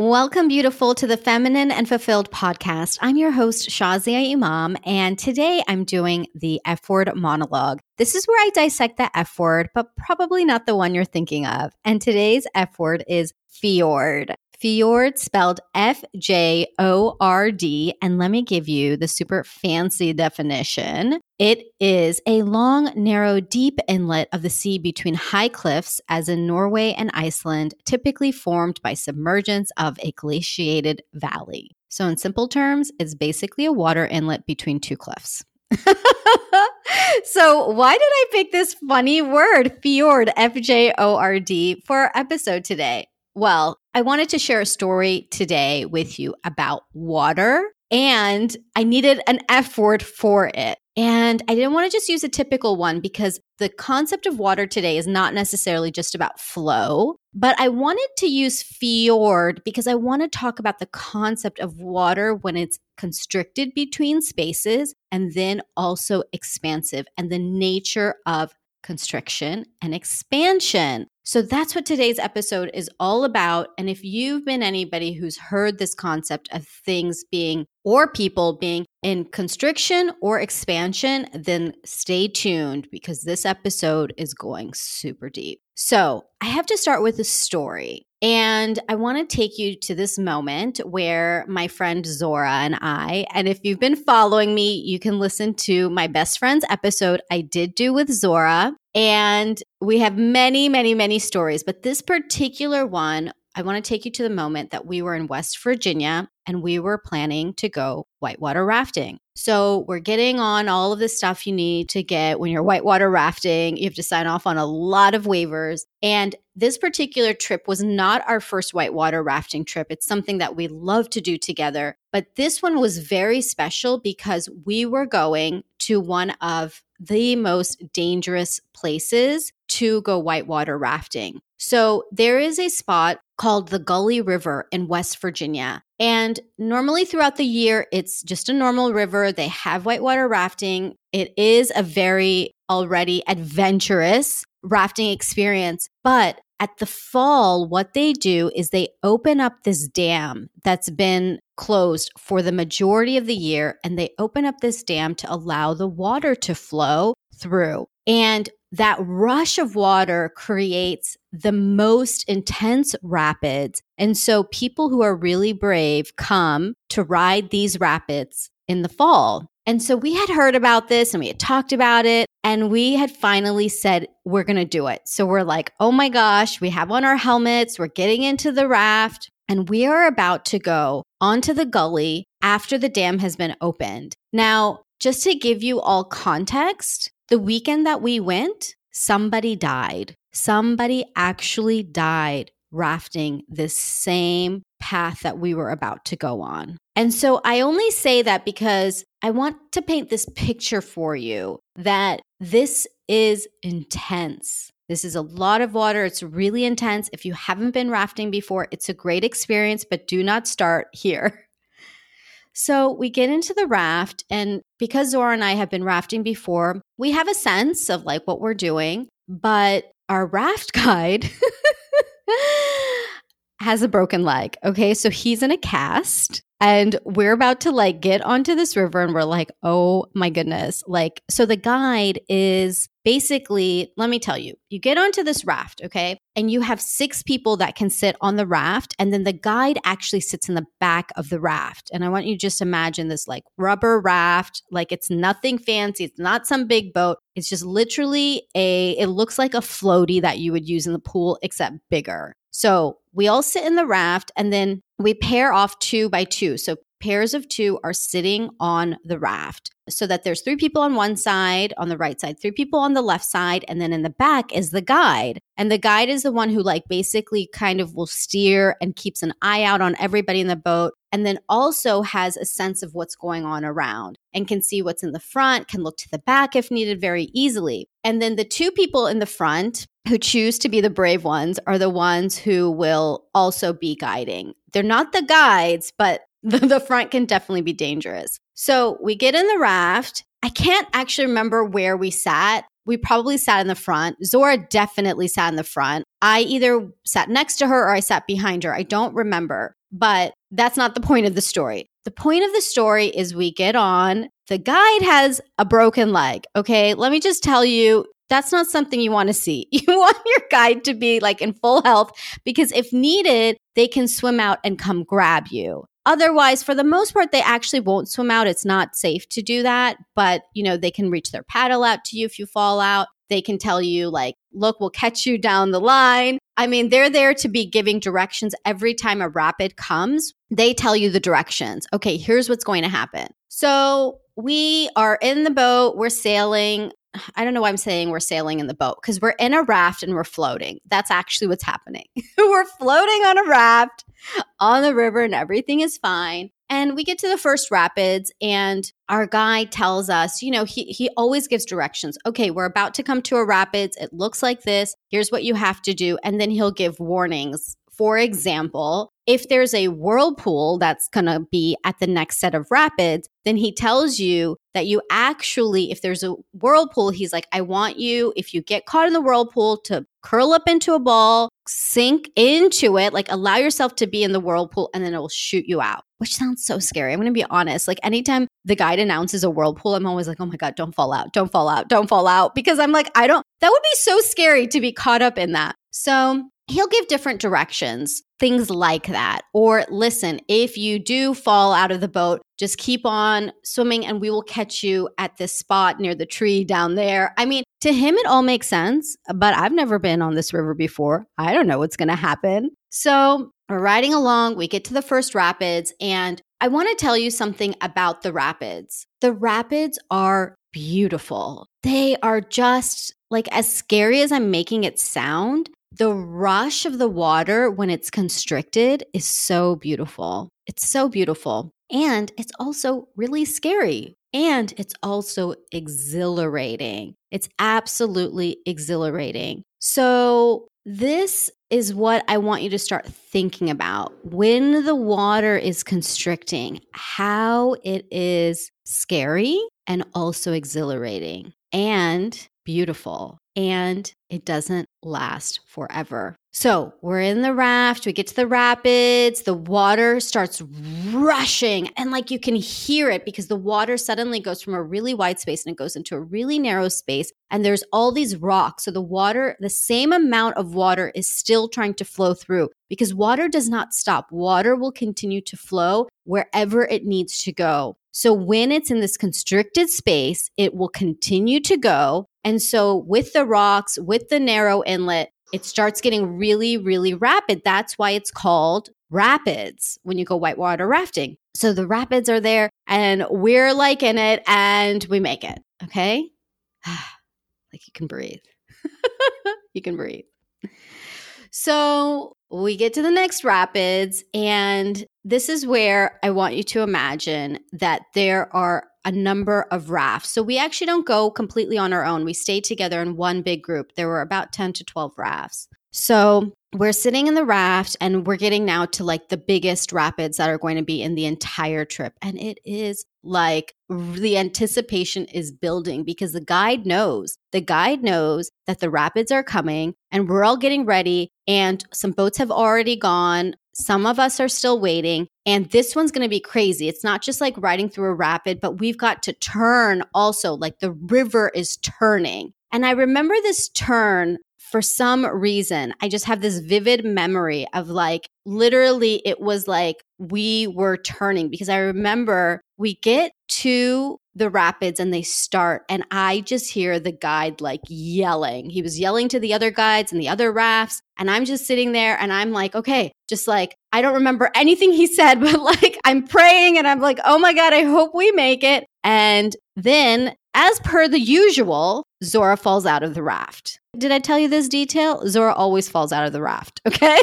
Welcome, beautiful, to the Feminine and Fulfilled podcast. I'm your host, Shazia Imam, and today I'm doing the F word monologue. This is where I dissect the F word, but probably not the one you're thinking of. And today's F word is fjord. Fjord spelled F J O R D. And let me give you the super fancy definition. It is a long, narrow, deep inlet of the sea between high cliffs, as in Norway and Iceland, typically formed by submergence of a glaciated valley. So, in simple terms, it's basically a water inlet between two cliffs. so, why did I pick this funny word, fjord, F J O R D, for our episode today? Well, I wanted to share a story today with you about water, and I needed an F word for it. And I didn't want to just use a typical one because the concept of water today is not necessarily just about flow, but I wanted to use fjord because I want to talk about the concept of water when it's constricted between spaces and then also expansive and the nature of constriction and expansion. So that's what today's episode is all about. And if you've been anybody who's heard this concept of things being or people being in constriction or expansion, then stay tuned because this episode is going super deep. So I have to start with a story. And I want to take you to this moment where my friend Zora and I, and if you've been following me, you can listen to my best friend's episode I did do with Zora. And we have many, many, many stories, but this particular one, I want to take you to the moment that we were in West Virginia and we were planning to go whitewater rafting. So we're getting on all of the stuff you need to get when you're whitewater rafting. You have to sign off on a lot of waivers. And this particular trip was not our first whitewater rafting trip. It's something that we love to do together. But this one was very special because we were going to one of the most dangerous places to go whitewater rafting. So there is a spot called the Gauley River in West Virginia. And normally throughout the year, it's just a normal river. They have whitewater rafting. It is a very already adventurous rafting experience. But at the fall, what they do is they open up this dam that's been closed for the majority of the year, and they open up this dam to allow the water to flow through. And that rush of water creates the most intense rapids. And so people who are really brave come to ride these rapids in the fall. And so we had heard about this and we had talked about it and we had finally said, we're going to do it. So we're like, oh my gosh, we have on our helmets, we're getting into the raft, and we are about to go onto the Gauley after the dam has been opened. Now, just to give you all context, the weekend that we went, somebody died. Somebody actually died rafting this same path that we were about to go on. And so I only say that because I want to paint this picture for you that this is intense. This is a lot of water. It's really intense. If you haven't been rafting before, it's a great experience, but do not start here. So we get into the raft, and because Zora and I have been rafting before, we have a sense of like what we're doing, but our raft guide has a broken leg. Okay. So he's in a cast and we're about to like get onto this river and we're like, oh my goodness. Like, so the guide is basically, let me tell you, you get onto this raft, okay? And you have six people that can sit on the raft. And then the guide actually sits in the back of the raft. And I want you to just imagine this like rubber raft, like it's nothing fancy. It's not some big boat. It's just literally a, it looks like a floaty that you would use in the pool, except bigger. So we all sit in the raft and then we pair off two by two. So pairs of two are sitting on the raft so that there's three people on one side, on the right side, three people on the left side, and then in the back is the guide. And the guide is the one who, like, basically kind of will steer and keeps an eye out on everybody in the boat. And then also has a sense of what's going on around and can see what's in the front, can look to the back if needed very easily. And then the two people in the front who choose to be the brave ones are the ones who will also be guiding. They're not the guides, but the, the front can definitely be dangerous. So we get in the raft. I can't actually remember where we sat. We probably sat in the front. Zora definitely sat in the front. I either sat next to her or I sat behind her. I don't remember. but that's not the point of the story. The point of the story is we get on. The guide has a broken leg. Okay. Let me just tell you, that's not something you want to see. You want your guide to be like in full health because if needed, they can swim out and come grab you. Otherwise, for the most part, they actually won't swim out. It's not safe to do that, but you know, they can reach their paddle out to you if you fall out. They can tell you, like, look, we'll catch you down the line. I mean, they're there to be giving directions every time a rapid comes. They tell you the directions. Okay, here's what's going to happen. So we are in the boat, we're sailing. I don't know why I'm saying we're sailing in the boat because we're in a raft and we're floating. That's actually what's happening. we're floating on a raft on the river and everything is fine. And we get to the first rapids, and our guy tells us, you know, he, he always gives directions. Okay, we're about to come to a rapids. It looks like this. Here's what you have to do. And then he'll give warnings. For example, if there's a whirlpool that's going to be at the next set of rapids, then he tells you that you actually, if there's a whirlpool, he's like, I want you, if you get caught in the whirlpool, to curl up into a ball, sink into it, like allow yourself to be in the whirlpool, and then it will shoot you out, which sounds so scary. I'm going to be honest. Like anytime the guide announces a whirlpool, I'm always like, oh my God, don't fall out, don't fall out, don't fall out. Because I'm like, I don't, that would be so scary to be caught up in that. So he'll give different directions, things like that. Or listen, if you do fall out of the boat, just keep on swimming and we will catch you at this spot near the tree down there. I mean, to him, it all makes sense, but I've never been on this river before. I don't know what's going to happen. So we're riding along, we get to the first rapids, and I want to tell you something about the rapids. The rapids are beautiful. They are just like as scary as I'm making it sound, the rush of the water when it's constricted is so beautiful. It's so beautiful. And it's also really scary. And it's also exhilarating. It's absolutely exhilarating. So, this is what I want you to start thinking about. When the water is constricting, how it is scary and also exhilarating and beautiful. And it doesn't last forever. So we're in the raft, we get to the rapids, the water starts rushing, and like you can hear it because the water suddenly goes from a really wide space and it goes into a really narrow space. And there's all these rocks. So the water, the same amount of water is still trying to flow through because water does not stop. Water will continue to flow wherever it needs to go. So when it's in this constricted space, it will continue to go. And so with the rocks, with the narrow inlet, it starts getting really, really rapid. That's why it's called rapids when you go whitewater rafting. So the rapids are there and we're like in it and we make it. Okay. like you can breathe. you can breathe. So we get to the next rapids, and this is where I want you to imagine that there are a number of rafts. So we actually don't go completely on our own. We stay together in one big group. There were about 10 to 12 rafts. So we're sitting in the raft and we're getting now to like the biggest rapids that are going to be in the entire trip. And it is like the anticipation is building because the guide knows, the guide knows that the rapids are coming and we're all getting ready and some boats have already gone. Some of us are still waiting. And this one's going to be crazy. It's not just like riding through a rapid, but we've got to turn also, like the river is turning. And I remember this turn for some reason, I just have this vivid memory of like literally, it was like we were turning because I remember we get to the rapids and they start, and I just hear the guide like yelling. He was yelling to the other guides and the other rafts. And I'm just sitting there and I'm like, okay, just like, I don't remember anything he said, but like I'm praying and I'm like, oh my God, I hope we make it. And then, as per the usual, Zora falls out of the raft. Did I tell you this detail? Zora always falls out of the raft, okay?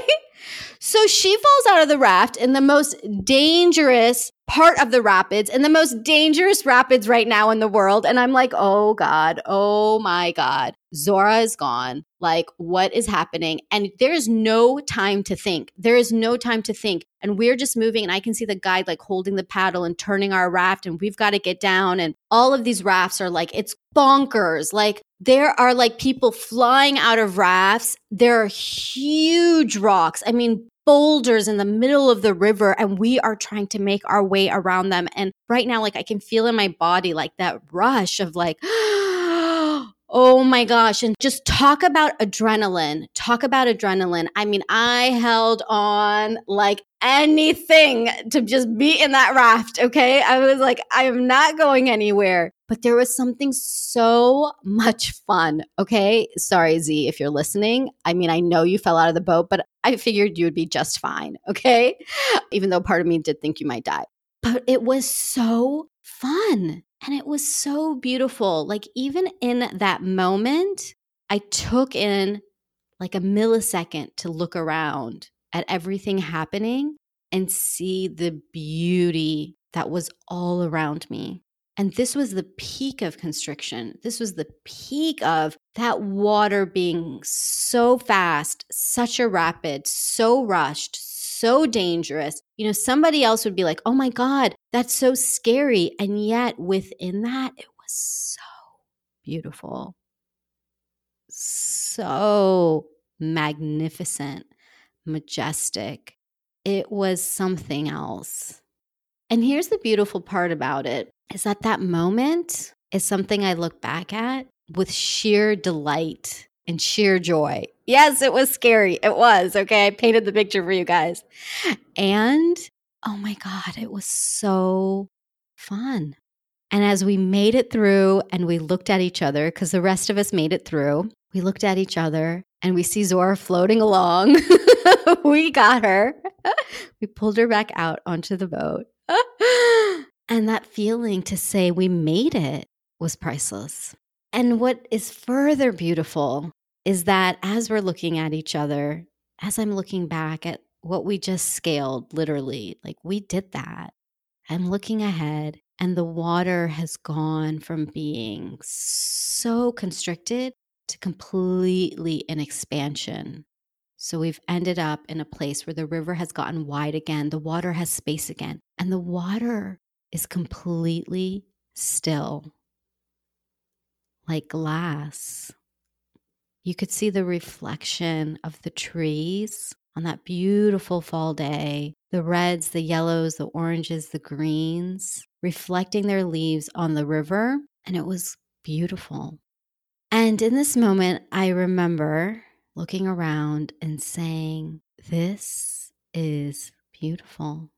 So she falls out of the raft in the most dangerous part of the rapids and the most dangerous rapids right now in the world. And I'm like, oh God, oh my God. Zora is gone. Like, what is happening? And there's no time to think. There is no time to think. And we're just moving. And I can see the guide like holding the paddle and turning our raft. And we've got to get down. And all of these rafts are like, it's bonkers. Like, there are like people flying out of rafts. There are huge rocks. I mean, boulders in the middle of the river and we are trying to make our way around them. And right now, like I can feel in my body like that rush of like, Oh my gosh. And just talk about adrenaline. Talk about adrenaline. I mean, I held on like anything to just be in that raft. Okay. I was like, I am not going anywhere. But there was something so much fun. Okay. Sorry, Z, if you're listening. I mean, I know you fell out of the boat, but I figured you would be just fine. Okay. Even though part of me did think you might die. But it was so fun. And it was so beautiful. Like, even in that moment, I took in like a millisecond to look around at everything happening and see the beauty that was all around me. And this was the peak of constriction. This was the peak of that water being so fast, such a rapid, so rushed, so dangerous. You know, somebody else would be like, oh my God, that's so scary. And yet within that, it was so beautiful, so magnificent, majestic. It was something else. And here's the beautiful part about it is that that moment is something I look back at with sheer delight and sheer joy. Yes, it was scary. It was. Okay. I painted the picture for you guys. And oh my God, it was so fun. And as we made it through and we looked at each other, because the rest of us made it through, we looked at each other and we see Zora floating along. we got her. we pulled her back out onto the boat. and that feeling to say we made it was priceless. And what is further beautiful is that as we're looking at each other, as I'm looking back at what we just scaled, literally, like we did that, I'm looking ahead and the water has gone from being so constricted to completely in expansion. So we've ended up in a place where the river has gotten wide again, the water has space again, and the water is completely still, like glass. You could see the reflection of the trees on that beautiful fall day the reds, the yellows, the oranges, the greens, reflecting their leaves on the river. And it was beautiful. And in this moment, I remember looking around and saying, This is beautiful.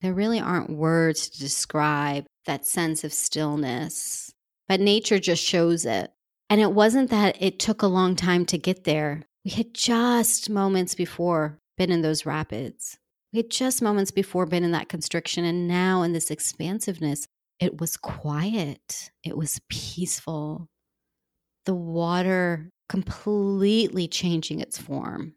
There really aren't words to describe that sense of stillness, but nature just shows it. And it wasn't that it took a long time to get there. We had just moments before been in those rapids. We had just moments before been in that constriction. And now in this expansiveness, it was quiet, it was peaceful. The water completely changing its form.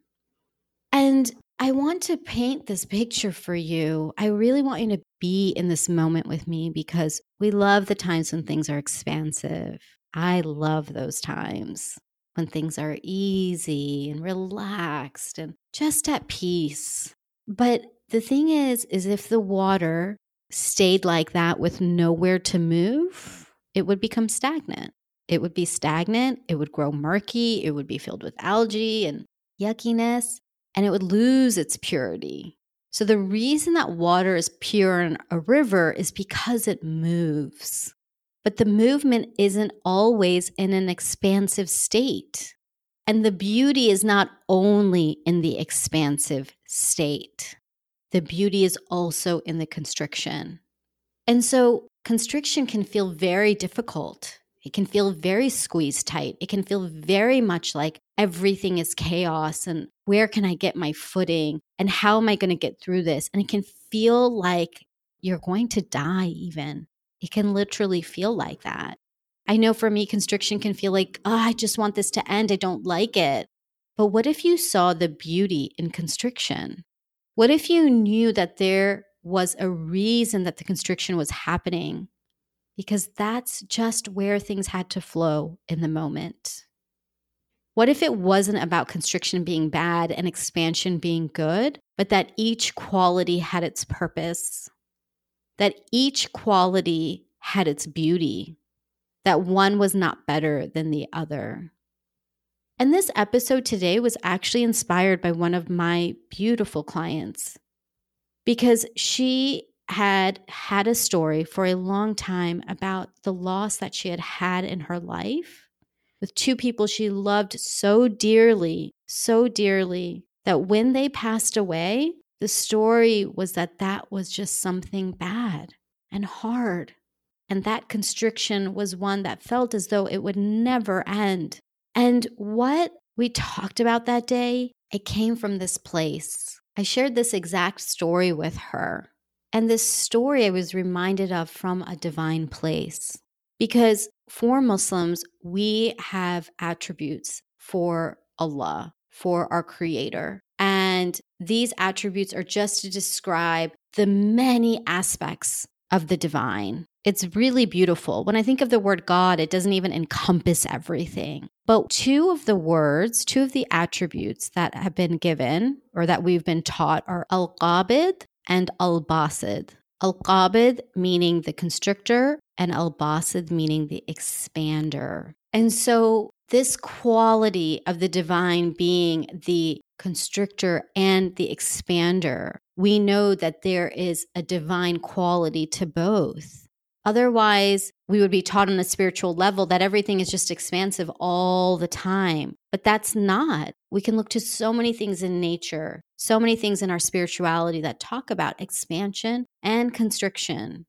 And I want to paint this picture for you. I really want you to be in this moment with me because we love the times when things are expansive. I love those times when things are easy and relaxed and just at peace. But the thing is is if the water stayed like that with nowhere to move, it would become stagnant. It would be stagnant, it would grow murky, it would be filled with algae and yuckiness, and it would lose its purity. So, the reason that water is pure in a river is because it moves. But the movement isn't always in an expansive state. And the beauty is not only in the expansive state, the beauty is also in the constriction. And so constriction can feel very difficult. It can feel very squeezed tight. It can feel very much like everything is chaos and where can I get my footing and how am I going to get through this? And it can feel like you're going to die, even. It can literally feel like that. I know for me, constriction can feel like, oh, I just want this to end. I don't like it. But what if you saw the beauty in constriction? What if you knew that there was a reason that the constriction was happening? Because that's just where things had to flow in the moment. What if it wasn't about constriction being bad and expansion being good, but that each quality had its purpose? that each quality had its beauty, that one was not better than the other. And this episode today was actually inspired by one of my beautiful clients because she had had a story for a long time about the loss that she had had in her life with two people she loved so dearly, so dearly that when they passed away, the story was that that was just something bad and hard. And that constriction was one that felt as though it would never end. And what we talked about that day, it came from this place. I shared this exact story with her. And this story I was reminded of from a divine place. Because for Muslims, we have attributes for Allah, for our Creator. And these attributes are just to describe the many aspects of the divine. It's really beautiful. When I think of the word God, it doesn't even encompass everything. But two of the words, two of the attributes that have been given or that we've been taught are al qabid and al basid. Al qabid meaning the constrictor, and al basid meaning the expander. And so, this quality of the divine being the constrictor and the expander, we know that there is a divine quality to both. Otherwise, we would be taught on a spiritual level that everything is just expansive all the time. But that's not. We can look to so many things in nature, so many things in our spirituality that talk about expansion and constriction.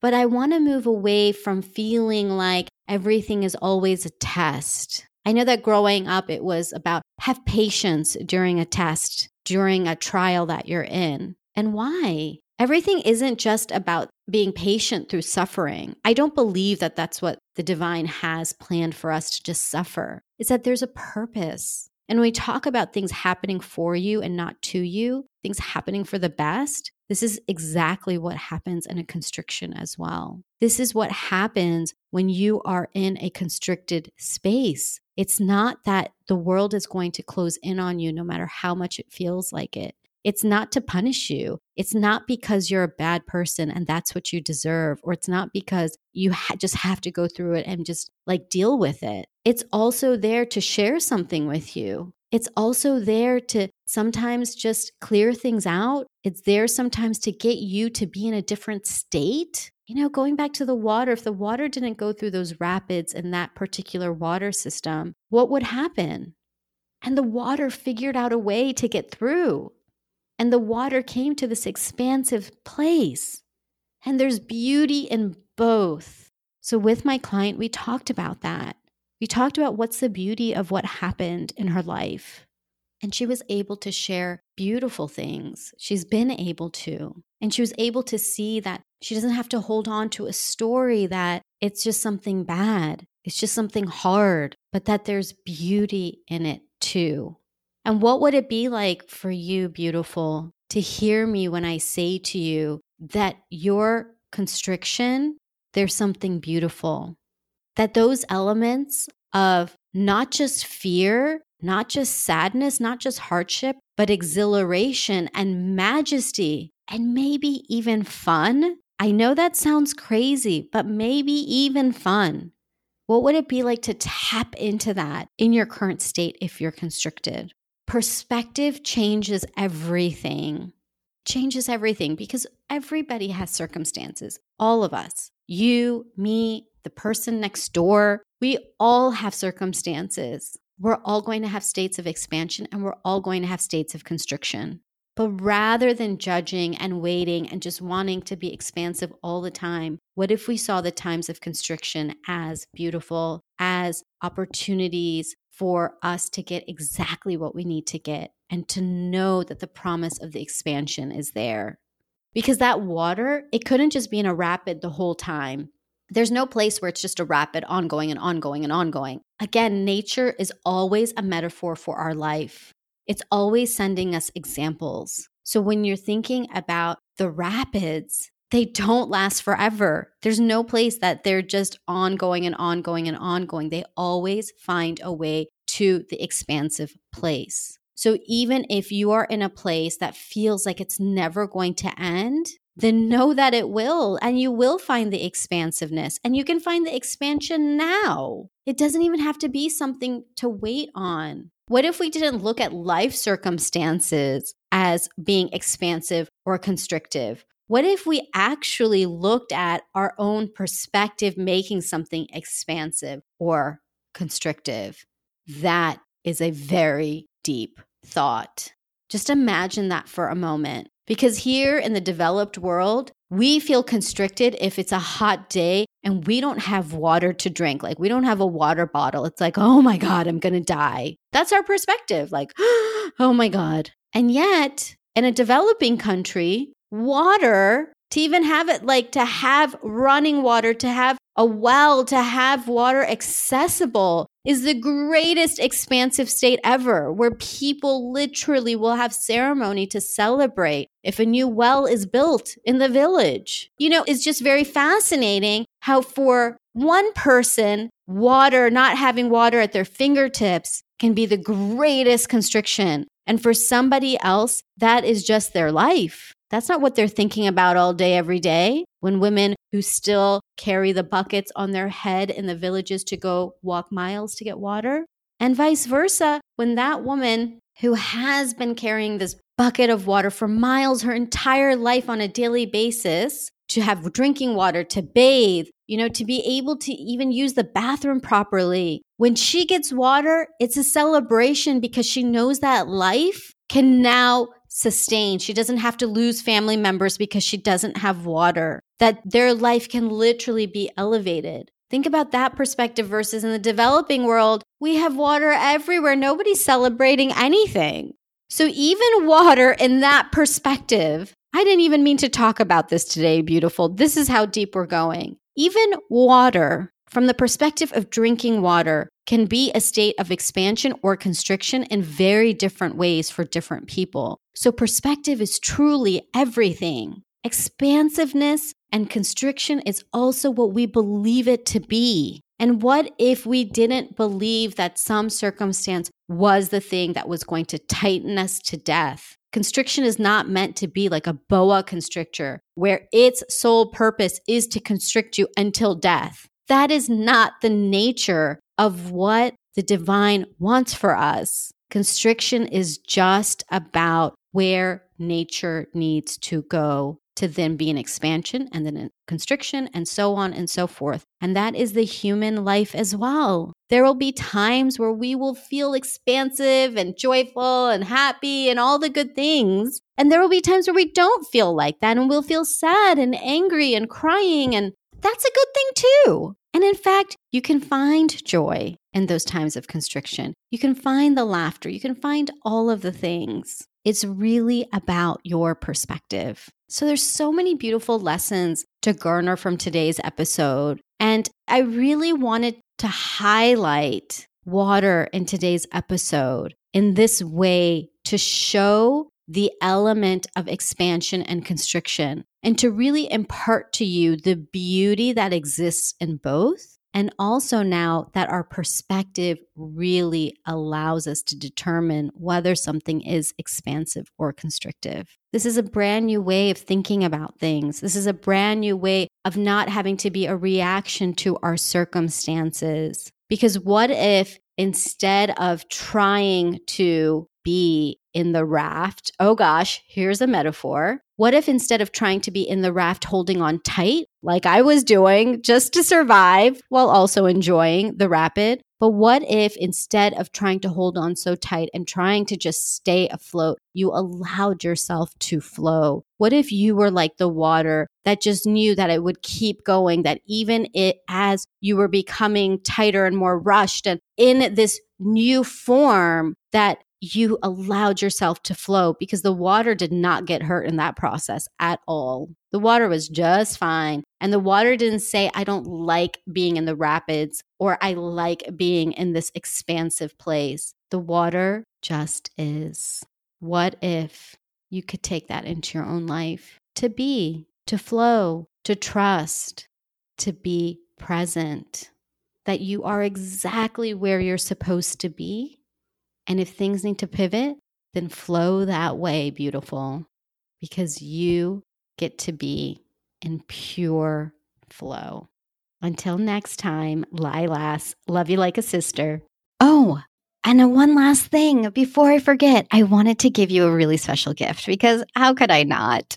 But I want to move away from feeling like everything is always a test. I know that growing up, it was about have patience during a test, during a trial that you're in. And why? Everything isn't just about being patient through suffering. I don't believe that that's what the divine has planned for us to just suffer. It's that there's a purpose. And when we talk about things happening for you and not to you, things happening for the best, this is exactly what happens in a constriction as well. This is what happens when you are in a constricted space. It's not that the world is going to close in on you no matter how much it feels like it. It's not to punish you. It's not because you're a bad person and that's what you deserve, or it's not because you ha- just have to go through it and just like deal with it. It's also there to share something with you. It's also there to sometimes just clear things out. It's there sometimes to get you to be in a different state. You know, going back to the water, if the water didn't go through those rapids in that particular water system, what would happen? And the water figured out a way to get through. And the water came to this expansive place. And there's beauty in both. So, with my client, we talked about that. We talked about what's the beauty of what happened in her life. And she was able to share beautiful things. She's been able to. And she was able to see that she doesn't have to hold on to a story that it's just something bad, it's just something hard, but that there's beauty in it too. And what would it be like for you, beautiful, to hear me when I say to you that your constriction, there's something beautiful? That those elements of not just fear, not just sadness, not just hardship, but exhilaration and majesty, and maybe even fun. I know that sounds crazy, but maybe even fun. What would it be like to tap into that in your current state if you're constricted? Perspective changes everything. Changes everything because everybody has circumstances. All of us, you, me, the person next door, we all have circumstances. We're all going to have states of expansion and we're all going to have states of constriction. But rather than judging and waiting and just wanting to be expansive all the time, what if we saw the times of constriction as beautiful, as opportunities for us to get exactly what we need to get and to know that the promise of the expansion is there. Because that water, it couldn't just be in a rapid the whole time. There's no place where it's just a rapid, ongoing and ongoing and ongoing. Again, nature is always a metaphor for our life, it's always sending us examples. So when you're thinking about the rapids, they don't last forever. There's no place that they're just ongoing and ongoing and ongoing. They always find a way to the expansive place. So even if you are in a place that feels like it's never going to end, then know that it will, and you will find the expansiveness, and you can find the expansion now. It doesn't even have to be something to wait on. What if we didn't look at life circumstances as being expansive or constrictive? What if we actually looked at our own perspective making something expansive or constrictive? That is a very deep thought. Just imagine that for a moment. Because here in the developed world, we feel constricted if it's a hot day and we don't have water to drink. Like we don't have a water bottle. It's like, oh my God, I'm going to die. That's our perspective. Like, oh my God. And yet, in a developing country, water, to even have it like to have running water, to have a well, to have water accessible is the greatest expansive state ever, where people literally will have ceremony to celebrate if a new well is built in the village. You know, it's just very fascinating how for one person, water, not having water at their fingertips can be the greatest constriction. And for somebody else, that is just their life. That's not what they're thinking about all day, every day. When women who still carry the buckets on their head in the villages to go walk miles to get water, and vice versa, when that woman who has been carrying this bucket of water for miles her entire life on a daily basis to have drinking water, to bathe, you know, to be able to even use the bathroom properly. When she gets water, it's a celebration because she knows that life can now sustain. She doesn't have to lose family members because she doesn't have water, that their life can literally be elevated. Think about that perspective versus in the developing world, we have water everywhere. Nobody's celebrating anything. So, even water in that perspective, I didn't even mean to talk about this today, beautiful. This is how deep we're going. Even water, from the perspective of drinking water, can be a state of expansion or constriction in very different ways for different people. So, perspective is truly everything. Expansiveness and constriction is also what we believe it to be. And what if we didn't believe that some circumstance was the thing that was going to tighten us to death? Constriction is not meant to be like a boa constrictor, where its sole purpose is to constrict you until death. That is not the nature of what the divine wants for us. Constriction is just about where nature needs to go to then be an expansion and then a constriction and so on and so forth. And that is the human life as well. There will be times where we will feel expansive and joyful and happy and all the good things. And there will be times where we don't feel like that and we'll feel sad and angry and crying. And that's a good thing too. And in fact, you can find joy in those times of constriction. You can find the laughter. You can find all of the things. It's really about your perspective. So there's so many beautiful lessons to garner from today's episode. And I really wanted to highlight water in today's episode in this way to show the element of expansion and constriction and to really impart to you the beauty that exists in both. And also now that our perspective really allows us to determine whether something is expansive or constrictive. This is a brand new way of thinking about things. This is a brand new way of not having to be a reaction to our circumstances. Because what if instead of trying to be in the raft. Oh gosh, here's a metaphor. What if instead of trying to be in the raft holding on tight, like I was doing just to survive while also enjoying the rapid, but what if instead of trying to hold on so tight and trying to just stay afloat, you allowed yourself to flow? What if you were like the water that just knew that it would keep going, that even it as you were becoming tighter and more rushed and in this new form, that you allowed yourself to flow because the water did not get hurt in that process at all. The water was just fine. And the water didn't say, I don't like being in the rapids or I like being in this expansive place. The water just is. What if you could take that into your own life to be, to flow, to trust, to be present, that you are exactly where you're supposed to be and if things need to pivot, then flow that way, beautiful, because you get to be in pure flow. Until next time, Lilas, love you like a sister. Oh, and one last thing before I forget, I wanted to give you a really special gift because how could I not?